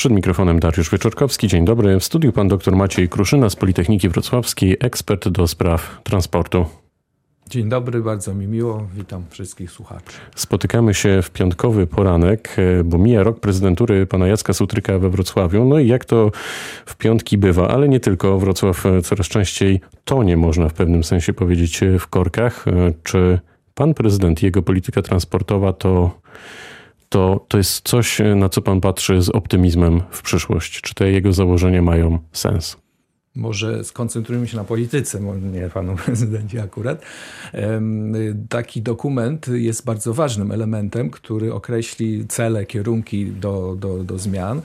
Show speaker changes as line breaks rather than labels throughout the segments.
Przed mikrofonem Dariusz Wieczorkowski. Dzień dobry. W studiu pan dr Maciej Kruszyna z Politechniki Wrocławskiej, ekspert do spraw transportu.
Dzień dobry, bardzo mi miło. Witam wszystkich słuchaczy.
Spotykamy się w piątkowy poranek, e, bo mija rok prezydentury pana Jacka Sutryka we Wrocławiu. No i jak to w piątki bywa, ale nie tylko. Wrocław e, coraz częściej tonie, można w pewnym sensie powiedzieć, e, w korkach. Czy pan prezydent i jego polityka transportowa to, to, to jest coś, na co pan patrzy z optymizmem w przyszłość? Czy te jego założenia mają sens?
Może skoncentrujmy się na polityce, nie panu prezydencie akurat. Taki dokument jest bardzo ważnym elementem, który określi cele, kierunki do, do, do zmian,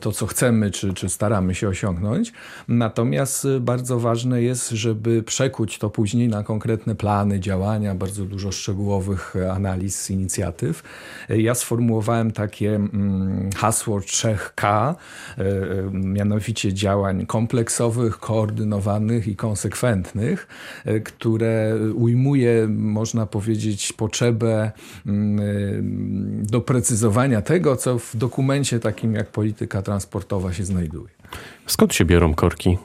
to co chcemy, czy, czy staramy się osiągnąć. Natomiast bardzo ważne jest, żeby przekuć to później na konkretne plany, działania, bardzo dużo szczegółowych analiz, inicjatyw. Ja sformułowałem takie mm, hasło 3K, e, e, mianowicie działań kompleksowych, koordynowanych i konsekwentnych, e, które ujmuje, można powiedzieć, potrzebę mm, e, doprecyzowania tego, co w dokumencie takim jak polityka transportowa się znajduje.
Skąd się biorą korki?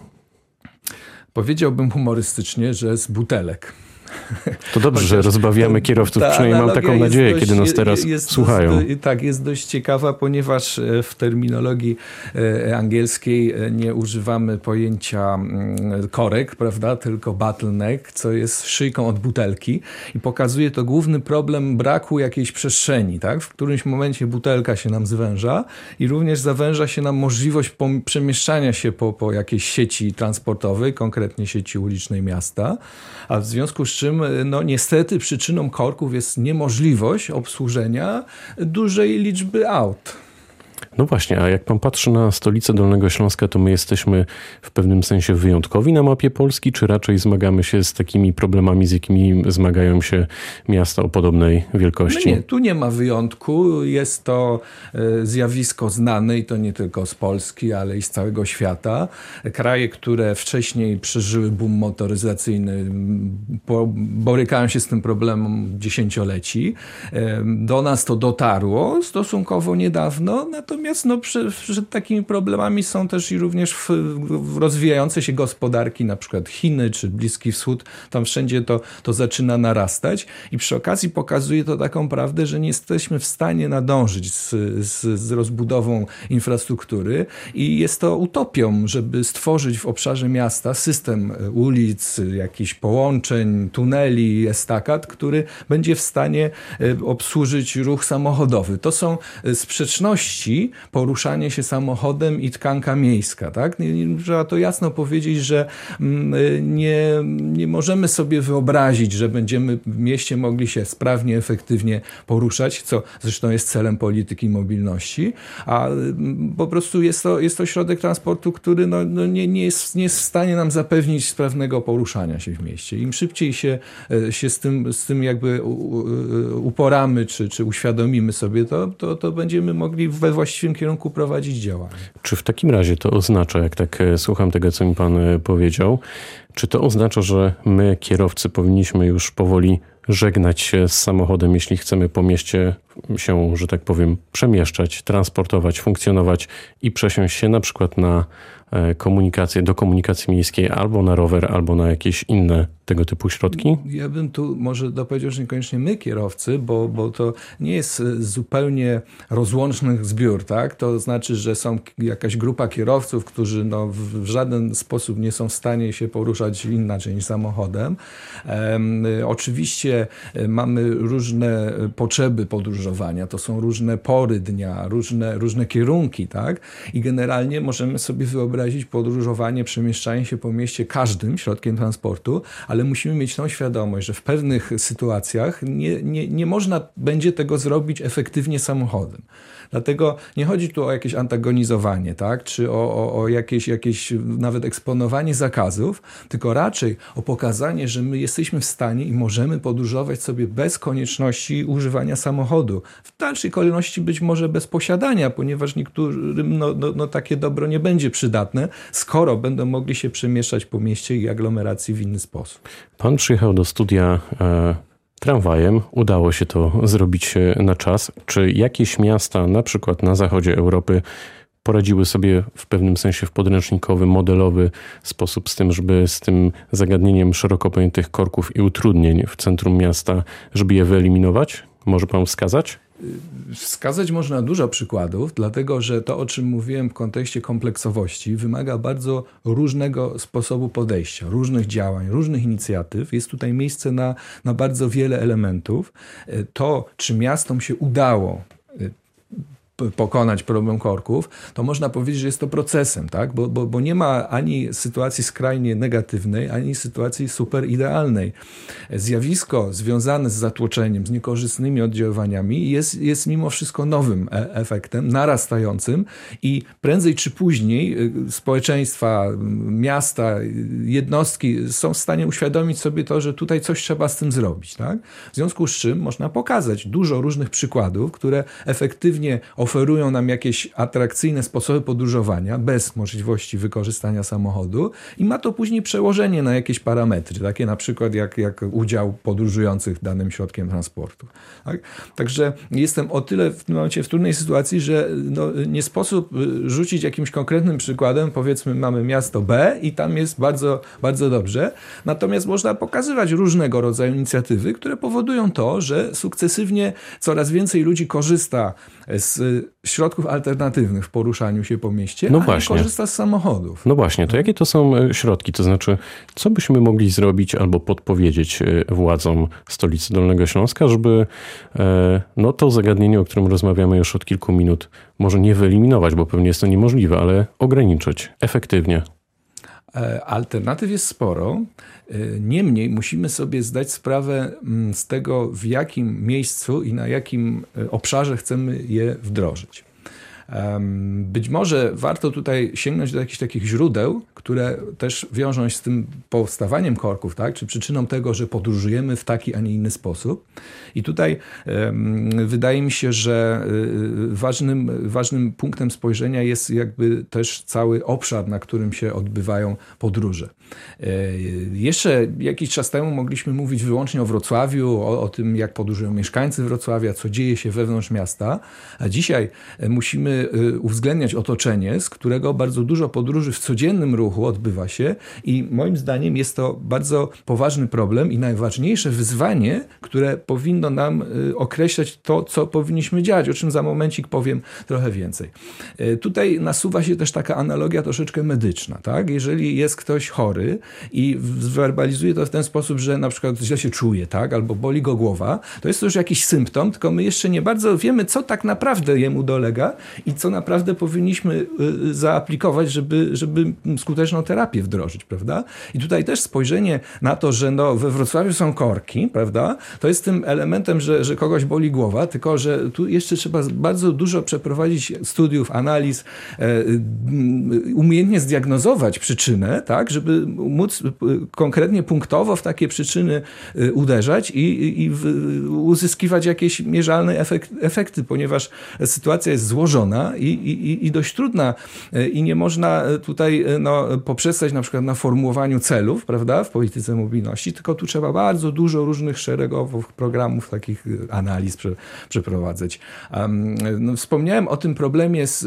Powiedziałbym humorystycznie, że z butelek.
To dobrze, że rozbawiamy kierowców, przynajmniej mam taką nadzieję, dość, kiedy nas teraz jest, słuchają.
Tak, jest dość ciekawa, ponieważ e, w terminologii e, angielskiej e, nie używamy pojęcia mm, korek, prawda, tylko bottleneck, co jest szyjką od butelki i pokazuje to główny problem braku jakiejś przestrzeni, tak? W którymś momencie butelka się nam zwęża i również zawęża się nam możliwość przemieszczania się po, po jakiejś sieci transportowej, konkretnie sieci ulicznej miasta, a w związku z czym no niestety przyczyną korków jest niemożliwość obsłużenia dużej liczby aut.
No właśnie, a jak pan patrzy na stolicę Dolnego Śląska, to my jesteśmy w pewnym sensie wyjątkowi na mapie Polski, czy raczej zmagamy się z takimi problemami, z jakimi zmagają się miasta o podobnej wielkości?
No nie, tu nie ma wyjątku. Jest to e, zjawisko znane i to nie tylko z Polski, ale i z całego świata. Kraje, które wcześniej przeżyły boom motoryzacyjny, borykają się z tym problemem dziesięcioleci. Do nas to dotarło stosunkowo niedawno, natomiast Natomiast no, przed, takimi problemami są też i również w, w rozwijające się gospodarki, na przykład Chiny czy Bliski Wschód. Tam wszędzie to, to zaczyna narastać i przy okazji pokazuje to taką prawdę, że nie jesteśmy w stanie nadążyć z, z, z rozbudową infrastruktury i jest to utopią, żeby stworzyć w obszarze miasta system ulic, jakichś połączeń, tuneli, estakad, który będzie w stanie e, obsłużyć ruch samochodowy. To są e, sprzeczności, poruszanie się samochodem i tkanka miejska. Tak? Trzeba to jasno powiedzieć, że mm, nie, nie możemy sobie wyobrazić, że będziemy w mieście mogli się sprawnie, efektywnie poruszać, co zresztą jest celem polityki mobilności, a mm, po prostu jest to, jest to środek transportu, który no, no nie, nie, jest, nie jest w stanie nam zapewnić sprawnego poruszania się w mieście. Im szybciej się, e, się z, tym, z tym jakby uporamy, czy, czy uświadomimy sobie to, to, to będziemy mogli we właściwym właściwym kierunku prowadzić działania.
Czy w takim razie to oznacza, jak tak e, słucham tego, co mi pan e, powiedział, czy to oznacza, że my, kierowcy, powinniśmy już powoli żegnać się z samochodem, jeśli chcemy po mieście się, że tak powiem, przemieszczać, transportować, funkcjonować i przesiąść się na przykład na e, komunikację, do komunikacji miejskiej albo na rower, albo na jakieś inne tego typu środki?
Ja bym tu może dopowiedział, że niekoniecznie my kierowcy, bo, bo to nie jest zupełnie rozłącznych zbiór, tak? To znaczy, że są jakaś grupa kierowców, którzy no, w żaden sposób nie są w stanie się poruszać inaczej niż samochodem. Um, oczywiście e, mamy różne potrzeby to są różne pory dnia, różne, różne kierunki, tak? I generalnie możemy sobie wyobrazić podróżowanie, przemieszczanie się po mieście każdym środkiem transportu, ale musimy mieć tą świadomość, że w pewnych sytuacjach nie, nie, nie można będzie tego zrobić efektywnie samochodem. Dlatego nie chodzi tu o jakieś antagonizowanie, tak? czy o, o, o jakieś, jakieś nawet eksponowanie zakazów, tylko raczej o pokazanie, że my jesteśmy w stanie i możemy podróżować sobie bez konieczności używania samochodu. W dalszej kolejności być może bez posiadania, ponieważ niektórym no, no, no takie dobro nie będzie przydatne, skoro będą mogli się przemieszczać po mieście i aglomeracji w inny sposób.
Pan przyjechał do studia. E tramwajem. Udało się to zrobić na czas. Czy jakieś miasta, na przykład na zachodzie Europy, poradziły sobie w pewnym sensie w podręcznikowy, modelowy sposób z tym, żeby z tym zagadnieniem szeroko pojętych korków i utrudnień w centrum miasta, żeby je wyeliminować? Może pan wskazać?
Wskazać można dużo przykładów, dlatego że to, o czym mówiłem w kontekście kompleksowości, wymaga bardzo różnego sposobu podejścia, różnych działań, różnych inicjatyw. Jest tutaj miejsce na, na bardzo wiele elementów. To, czy miastom się udało pokonać problem korków, to można powiedzieć, że jest to procesem, tak? bo, bo, bo nie ma ani sytuacji skrajnie negatywnej, ani sytuacji super idealnej. Zjawisko związane z zatłoczeniem, z niekorzystnymi oddziaływaniami jest, jest mimo wszystko nowym e efektem, narastającym i prędzej czy później y, społeczeństwa, miasta, jednostki są w stanie uświadomić sobie to, że tutaj coś trzeba z tym zrobić. Tak? W związku z czym można pokazać dużo różnych przykładów, które efektywnie oferują nam jakieś atrakcyjne sposoby podróżowania bez możliwości wykorzystania samochodu i ma to później przełożenie na jakieś parametry, takie na przykład jak, jak udział podróżujących danym środkiem transportu. Tak? Także jestem o tyle w tym momencie w trudnej sytuacji, że no, nie sposób y, rzucić jakimś konkretnym przykładem, powiedzmy mamy miasto B i tam jest bardzo, bardzo dobrze, natomiast można pokazywać różnego rodzaju inicjatywy, które powodują to, że sukcesywnie coraz więcej ludzi korzysta z środków alternatywnych w poruszaniu się po mieście, no a właśnie. nie korzysta z samochodów.
No właśnie, to jakie to są e, środki? To znaczy, co byśmy mogli zrobić albo podpowiedzieć e, władzom stolicy Dolnego Śląska, żeby e, no, to zagadnienie, o którym rozmawiamy już od kilku minut, może nie wyeliminować, bo pewnie jest to niemożliwe, ale ograniczyć efektywnie?
Alternatyw jest sporo. Niemniej musimy sobie zdać sprawę mm, z tego, w jakim miejscu i na jakim e, obszarze chcemy je wdrożyć. Być może warto tutaj sięgnąć do jakichś takich źródeł, które też wiążą się z tym powstawaniem korków, tak? czy przyczyną tego, że podróżujemy w taki, a nie inny sposób. I tutaj wydaje mi się, że y, ważnym, ważnym punktem spojrzenia jest jakby też cały obszar, na którym się odbywają podróże. E, jeszcze jakiś czas temu mogliśmy mówić wyłącznie o Wrocławiu, o, o tym, jak podróżują mieszkańcy Wrocławia, co dzieje się wewnątrz miasta, a dzisiaj musimy Y, uwzględniać otoczenie, z którego bardzo dużo podróży w codziennym ruchu odbywa się i moim zdaniem jest to bardzo poważny problem i najważniejsze wyzwanie, które powinno nam y, określać to, co powinniśmy działać, o czym za momencik powiem trochę więcej. Y, tutaj nasuwa się też taka analogia troszeczkę medyczna. Tak? Jeżeli jest ktoś chory i zwerbalizuje to w ten sposób, że na przykład źle się czuje, tak? albo boli go głowa, to jest to już jakiś symptom, tylko my jeszcze nie bardzo wiemy, co tak naprawdę jemu dolega i co naprawdę powinniśmy y, y, zaaplikować, żeby, żeby skuteczną terapię wdrożyć, prawda? I tutaj też spojrzenie na to, że no, we Wrocławiu są korki, prawda? To jest tym elementem, że, że kogoś boli głowa, tylko że tu jeszcze trzeba bardzo dużo przeprowadzić studiów, analiz, e, umiejętnie zdiagnozować przyczynę, tak, żeby móc konkretnie punktowo w takie przyczyny y, uderzać i, i uzyskiwać jakieś mierzalne efekty, ponieważ sytuacja jest złożona i, i, i dość trudna e, i nie można e, tutaj e, no, poprzestać na przykład na formułowaniu celów, prawda, w polityce mobilności, tylko tu trzeba bardzo dużo różnych szeregowych programów, takich analiz prze, przeprowadzać. Um, no, wspomniałem o tym problemie z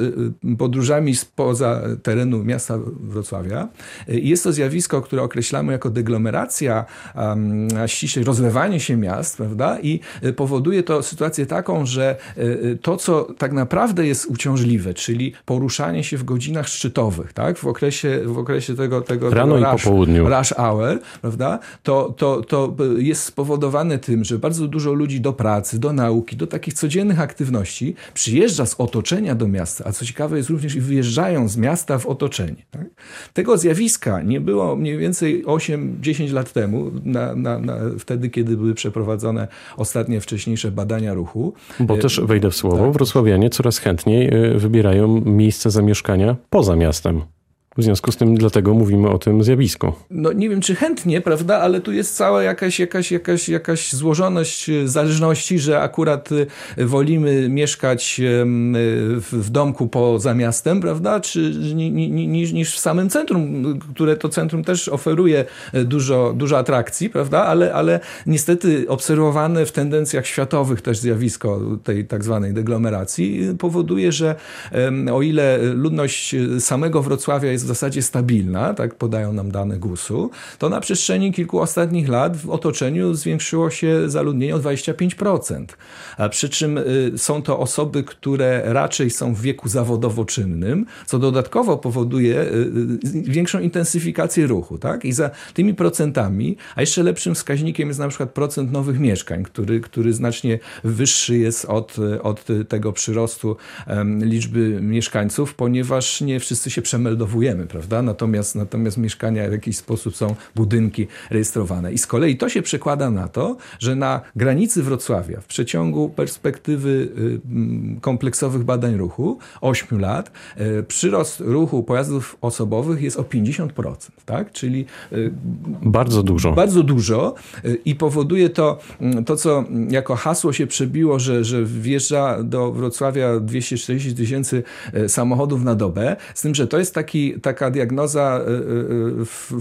podróżami spoza terenu miasta Wrocławia. Jest to zjawisko, które określamy jako deglomeracja, um, a ściślej rozlewanie się miast, prawda, i powoduje to sytuację taką, że to, co tak naprawdę jest uciążliwe, czyli poruszanie się w godzinach szczytowych, tak? w, okresie, w okresie tego, tego,
Rano
tego
i rush, po południu.
rush hour, prawda? To, to, to jest spowodowane tym, że bardzo dużo ludzi do pracy, do nauki, do takich codziennych aktywności przyjeżdża z otoczenia do miasta, a co ciekawe jest również i wyjeżdżają z miasta w otoczenie. Tak? Tego zjawiska nie było mniej więcej 8-10 lat temu, na, na, na, wtedy, kiedy były przeprowadzone ostatnie wcześniejsze badania ruchu.
Bo też wejdę w słowo, tak. wrocławianie coraz chętniej wybierają miejsce zamieszkania poza miastem. W związku z tym dlatego mówimy o tym zjawisku.
No nie wiem, czy chętnie, prawda, ale tu jest cała jakaś, jakaś, jakaś, jakaś złożoność zależności, że akurat wolimy mieszkać w domku poza miastem, prawda, czy niż, niż w samym centrum, które to centrum też oferuje dużo, dużo atrakcji, prawda, ale, ale niestety obserwowane w tendencjach światowych też zjawisko tej tak zwanej deglomeracji powoduje, że o ile ludność samego Wrocławia jest w zasadzie stabilna, tak podają nam dane GUS-u, to na przestrzeni kilku ostatnich lat w otoczeniu zwiększyło się zaludnienie o 25%. A przy czym y, są to osoby, które raczej są w wieku zawodowo-czynnym, co dodatkowo powoduje y, y, większą intensyfikację ruchu. Tak? I za tymi procentami, a jeszcze lepszym wskaźnikiem jest na przykład procent nowych mieszkań, który, który znacznie wyższy jest od, od tego przyrostu liczby mieszkańców, ponieważ nie wszyscy się przemeldowujemy, prawda? Natomiast, natomiast mieszkania w jakiś sposób są budynki rejestrowane. I z kolei to się przekłada na to, że na granicy Wrocławia w przeciągu perspektywy y, kompleksowych badań ruchu 8 lat y, przyrost ruchu pojazdów osobowych jest o 50%, tak? Czyli
y, bardzo dużo.
Bardzo dużo i powoduje to mm, to, co jako hasło się przebiło, że, że wjeżdża do Wrocławia 240 tysięcy samochodów na dobę, z tym, że to jest taki, taka diagnoza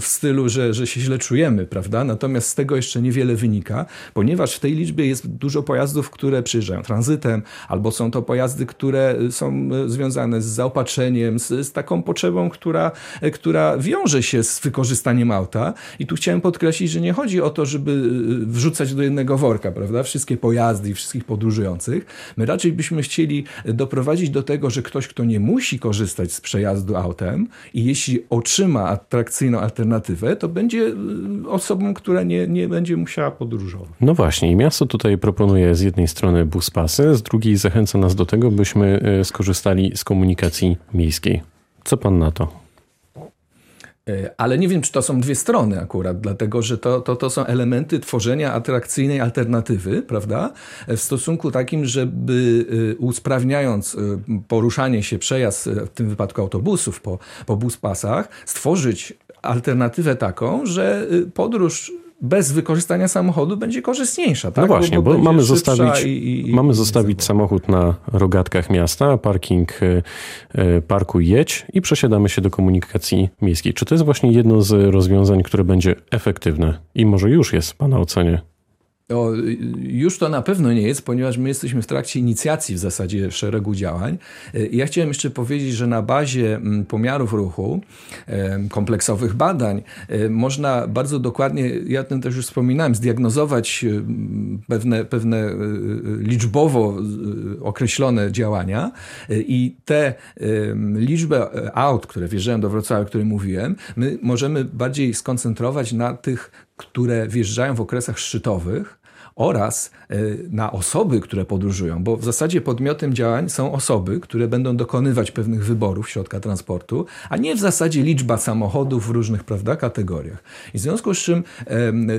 w stylu, że, że się źle czujemy, prawda? Natomiast z tego jeszcze niewiele wynika, ponieważ w tej liczbie jest dużo pojazdów, które przyjeżdżają tranzytem, albo są to pojazdy, które są związane z zaopatrzeniem, z, z taką potrzebą, która, która wiąże się z wykorzystaniem auta. I tu chciałem podkreślić, że nie chodzi o to, żeby wrzucać do jednego worka, prawda? Wszystkie pojazdy i wszystkich podróżujących. My raczej byśmy chcieli doprowadzić do tego, że ktoś, kto nie musi korzystać z przejazdu autem i jeśli otrzyma atrakcyjną alternatywę, to będzie y, osobą, która nie, nie będzie musiała podróżować.
No właśnie, i miasto tutaj proponuje z jednej strony buspasy, z drugiej zachęca nas do tego, byśmy y, skorzystali z komunikacji miejskiej. Co pan na to?
E, ale nie wiem, czy to są dwie strony akurat, dlatego że to, to, to są elementy tworzenia atrakcyjnej alternatywy, prawda? W stosunku takim, żeby e, usprawniając e, poruszanie się, przejazd w tym wypadku autobusów po, po buspasach, stworzyć alternatywę taką, że podróż bez wykorzystania samochodu będzie korzystniejsza. Tak?
No właśnie, bo, bo mamy zostawić, i, i, mamy zostawić samochód na rogatkach miasta, parking y, y, parku jedź i przesiadamy się do komunikacji miejskiej. Czy to jest właśnie jedno z rozwiązań, które będzie efektywne i może już jest w Pana ocenie?
O, już to na pewno nie jest, ponieważ my jesteśmy w trakcie inicjacji w zasadzie szeregu działań. E, ja chciałem jeszcze powiedzieć, że na bazie mm, pomiarów ruchu, kompleksowych badań, e, można bardzo dokładnie, ja tym też już wspominałem, zdiagnozować e, pewne, pewne liczbowo określone działania i te liczby aut, które wjeżdżają do Wrocławia, o których mówiłem, my możemy bardziej skoncentrować na tych które wjeżdżają w okresach szczytowych, oraz e, na osoby, które podróżują, bo w zasadzie podmiotem działań są osoby, które będą dokonywać pewnych wyborów środka transportu, a nie w zasadzie liczba samochodów w różnych prawda, kategoriach. I w związku z czym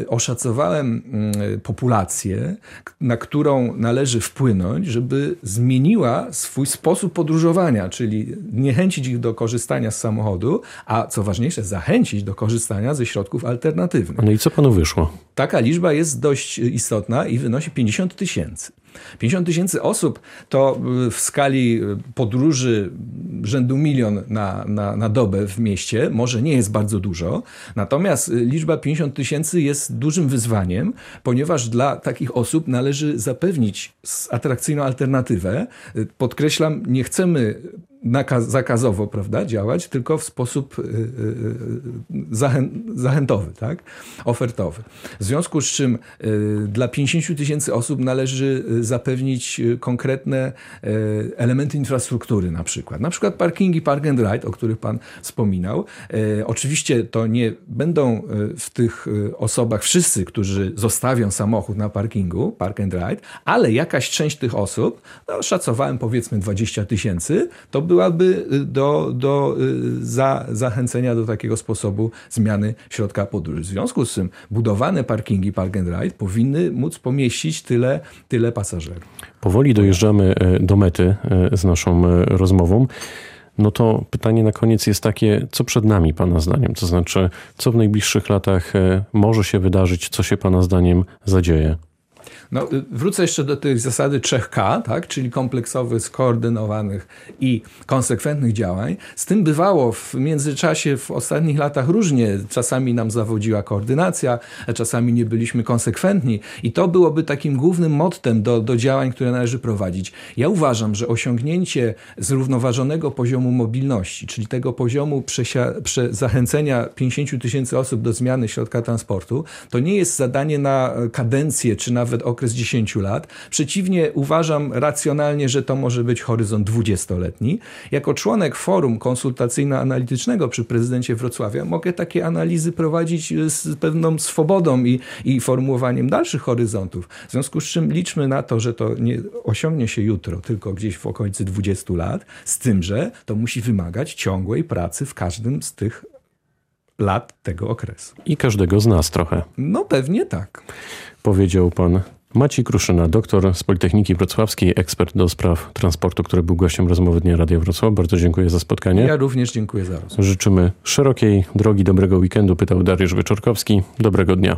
oszacowałem mm, populację, na którą należy wpłynąć, żeby zmieniła swój sposób podróżowania, czyli niechęcić ich do korzystania z samochodu, a co ważniejsze, zachęcić do korzystania ze środków alternatywnych.
No i co panu wyszło?
Taka liczba jest dość istotna i wynosi 50 tysięcy. 50 tysięcy osób to y, w skali y, podróży rzędu milion na, na, na dobę w mieście może nie jest bardzo dużo, natomiast y, liczba 50 tysięcy jest dużym wyzwaniem, ponieważ dla takich osób należy zapewnić atrakcyjną alternatywę. Podkreślam, nie chcemy zakazowo prawda, działać, tylko w sposób y, y, y, zachę, zachętowy, tak? ofertowy. W związku z czym dla 50 tysięcy osób należy zapewnić konkretne elementy infrastruktury na przykład. Na przykład parkingi park and ride, o których pan wspominał. Oczywiście to nie będą w tych osobach wszyscy, którzy zostawią samochód na parkingu park and ride, ale jakaś część tych osób, no, szacowałem powiedzmy 20 tysięcy, to byłaby y, do, do y, za, zachęcenia do takiego sposobu zmiany środka podróży. W związku z tym budowane parkingi Park and Ride powinny móc pomieścić tyle, tyle pasażerów.
Powoli dojeżdżamy e, do mety e, z naszą e, rozmową. No to pytanie na koniec jest takie, co przed nami Pana zdaniem? To znaczy, co w najbliższych latach może się wydarzyć, co się Pana zdaniem zadzieje?
No, y, wrócę jeszcze do tej zasady 3K, tak? czyli kompleksowych, skoordynowanych i konsekwentnych działań. Z tym bywało w międzyczasie w ostatnich latach różnie. Czasami nam zawodziła koordynacja, czasami nie byliśmy konsekwentni i to byłoby takim głównym mottem do, do działań, które należy prowadzić. Ja uważam, że osiągnięcie zrównoważonego poziomu mobilności, czyli tego poziomu przesia- prze- zachęcenia 50 tysięcy osób do zmiany środka transportu, to nie jest zadanie na kadencję, czy nawet okres 10 lat. Przeciwnie, uważam racjonalnie, że to może być horyzont 20-letni. Jako członek forum konsultacyjno-analitycznego przy prezydencie Wrocławia mogę takie analizy prowadzić z pewną swobodą i, i formułowaniem dalszych horyzontów. W związku z czym liczmy na to, że to nie osiągnie się jutro, tylko gdzieś w okolicy 20 lat, z tym, że to musi wymagać ciągłej pracy w każdym z tych lat tego okresu.
I każdego z nas trochę.
No pewnie tak.
Powiedział pan Maciej Kruszyna, doktor z Politechniki Wrocławskiej, ekspert do spraw transportu, który był gościem rozmowy Dnia Radia Wrocław. Bardzo dziękuję za spotkanie.
Ja również dziękuję za rozmowę.
Życzymy szerokiej drogi, dobrego weekendu, pytał Dariusz Wyczorkowski. Dobrego dnia.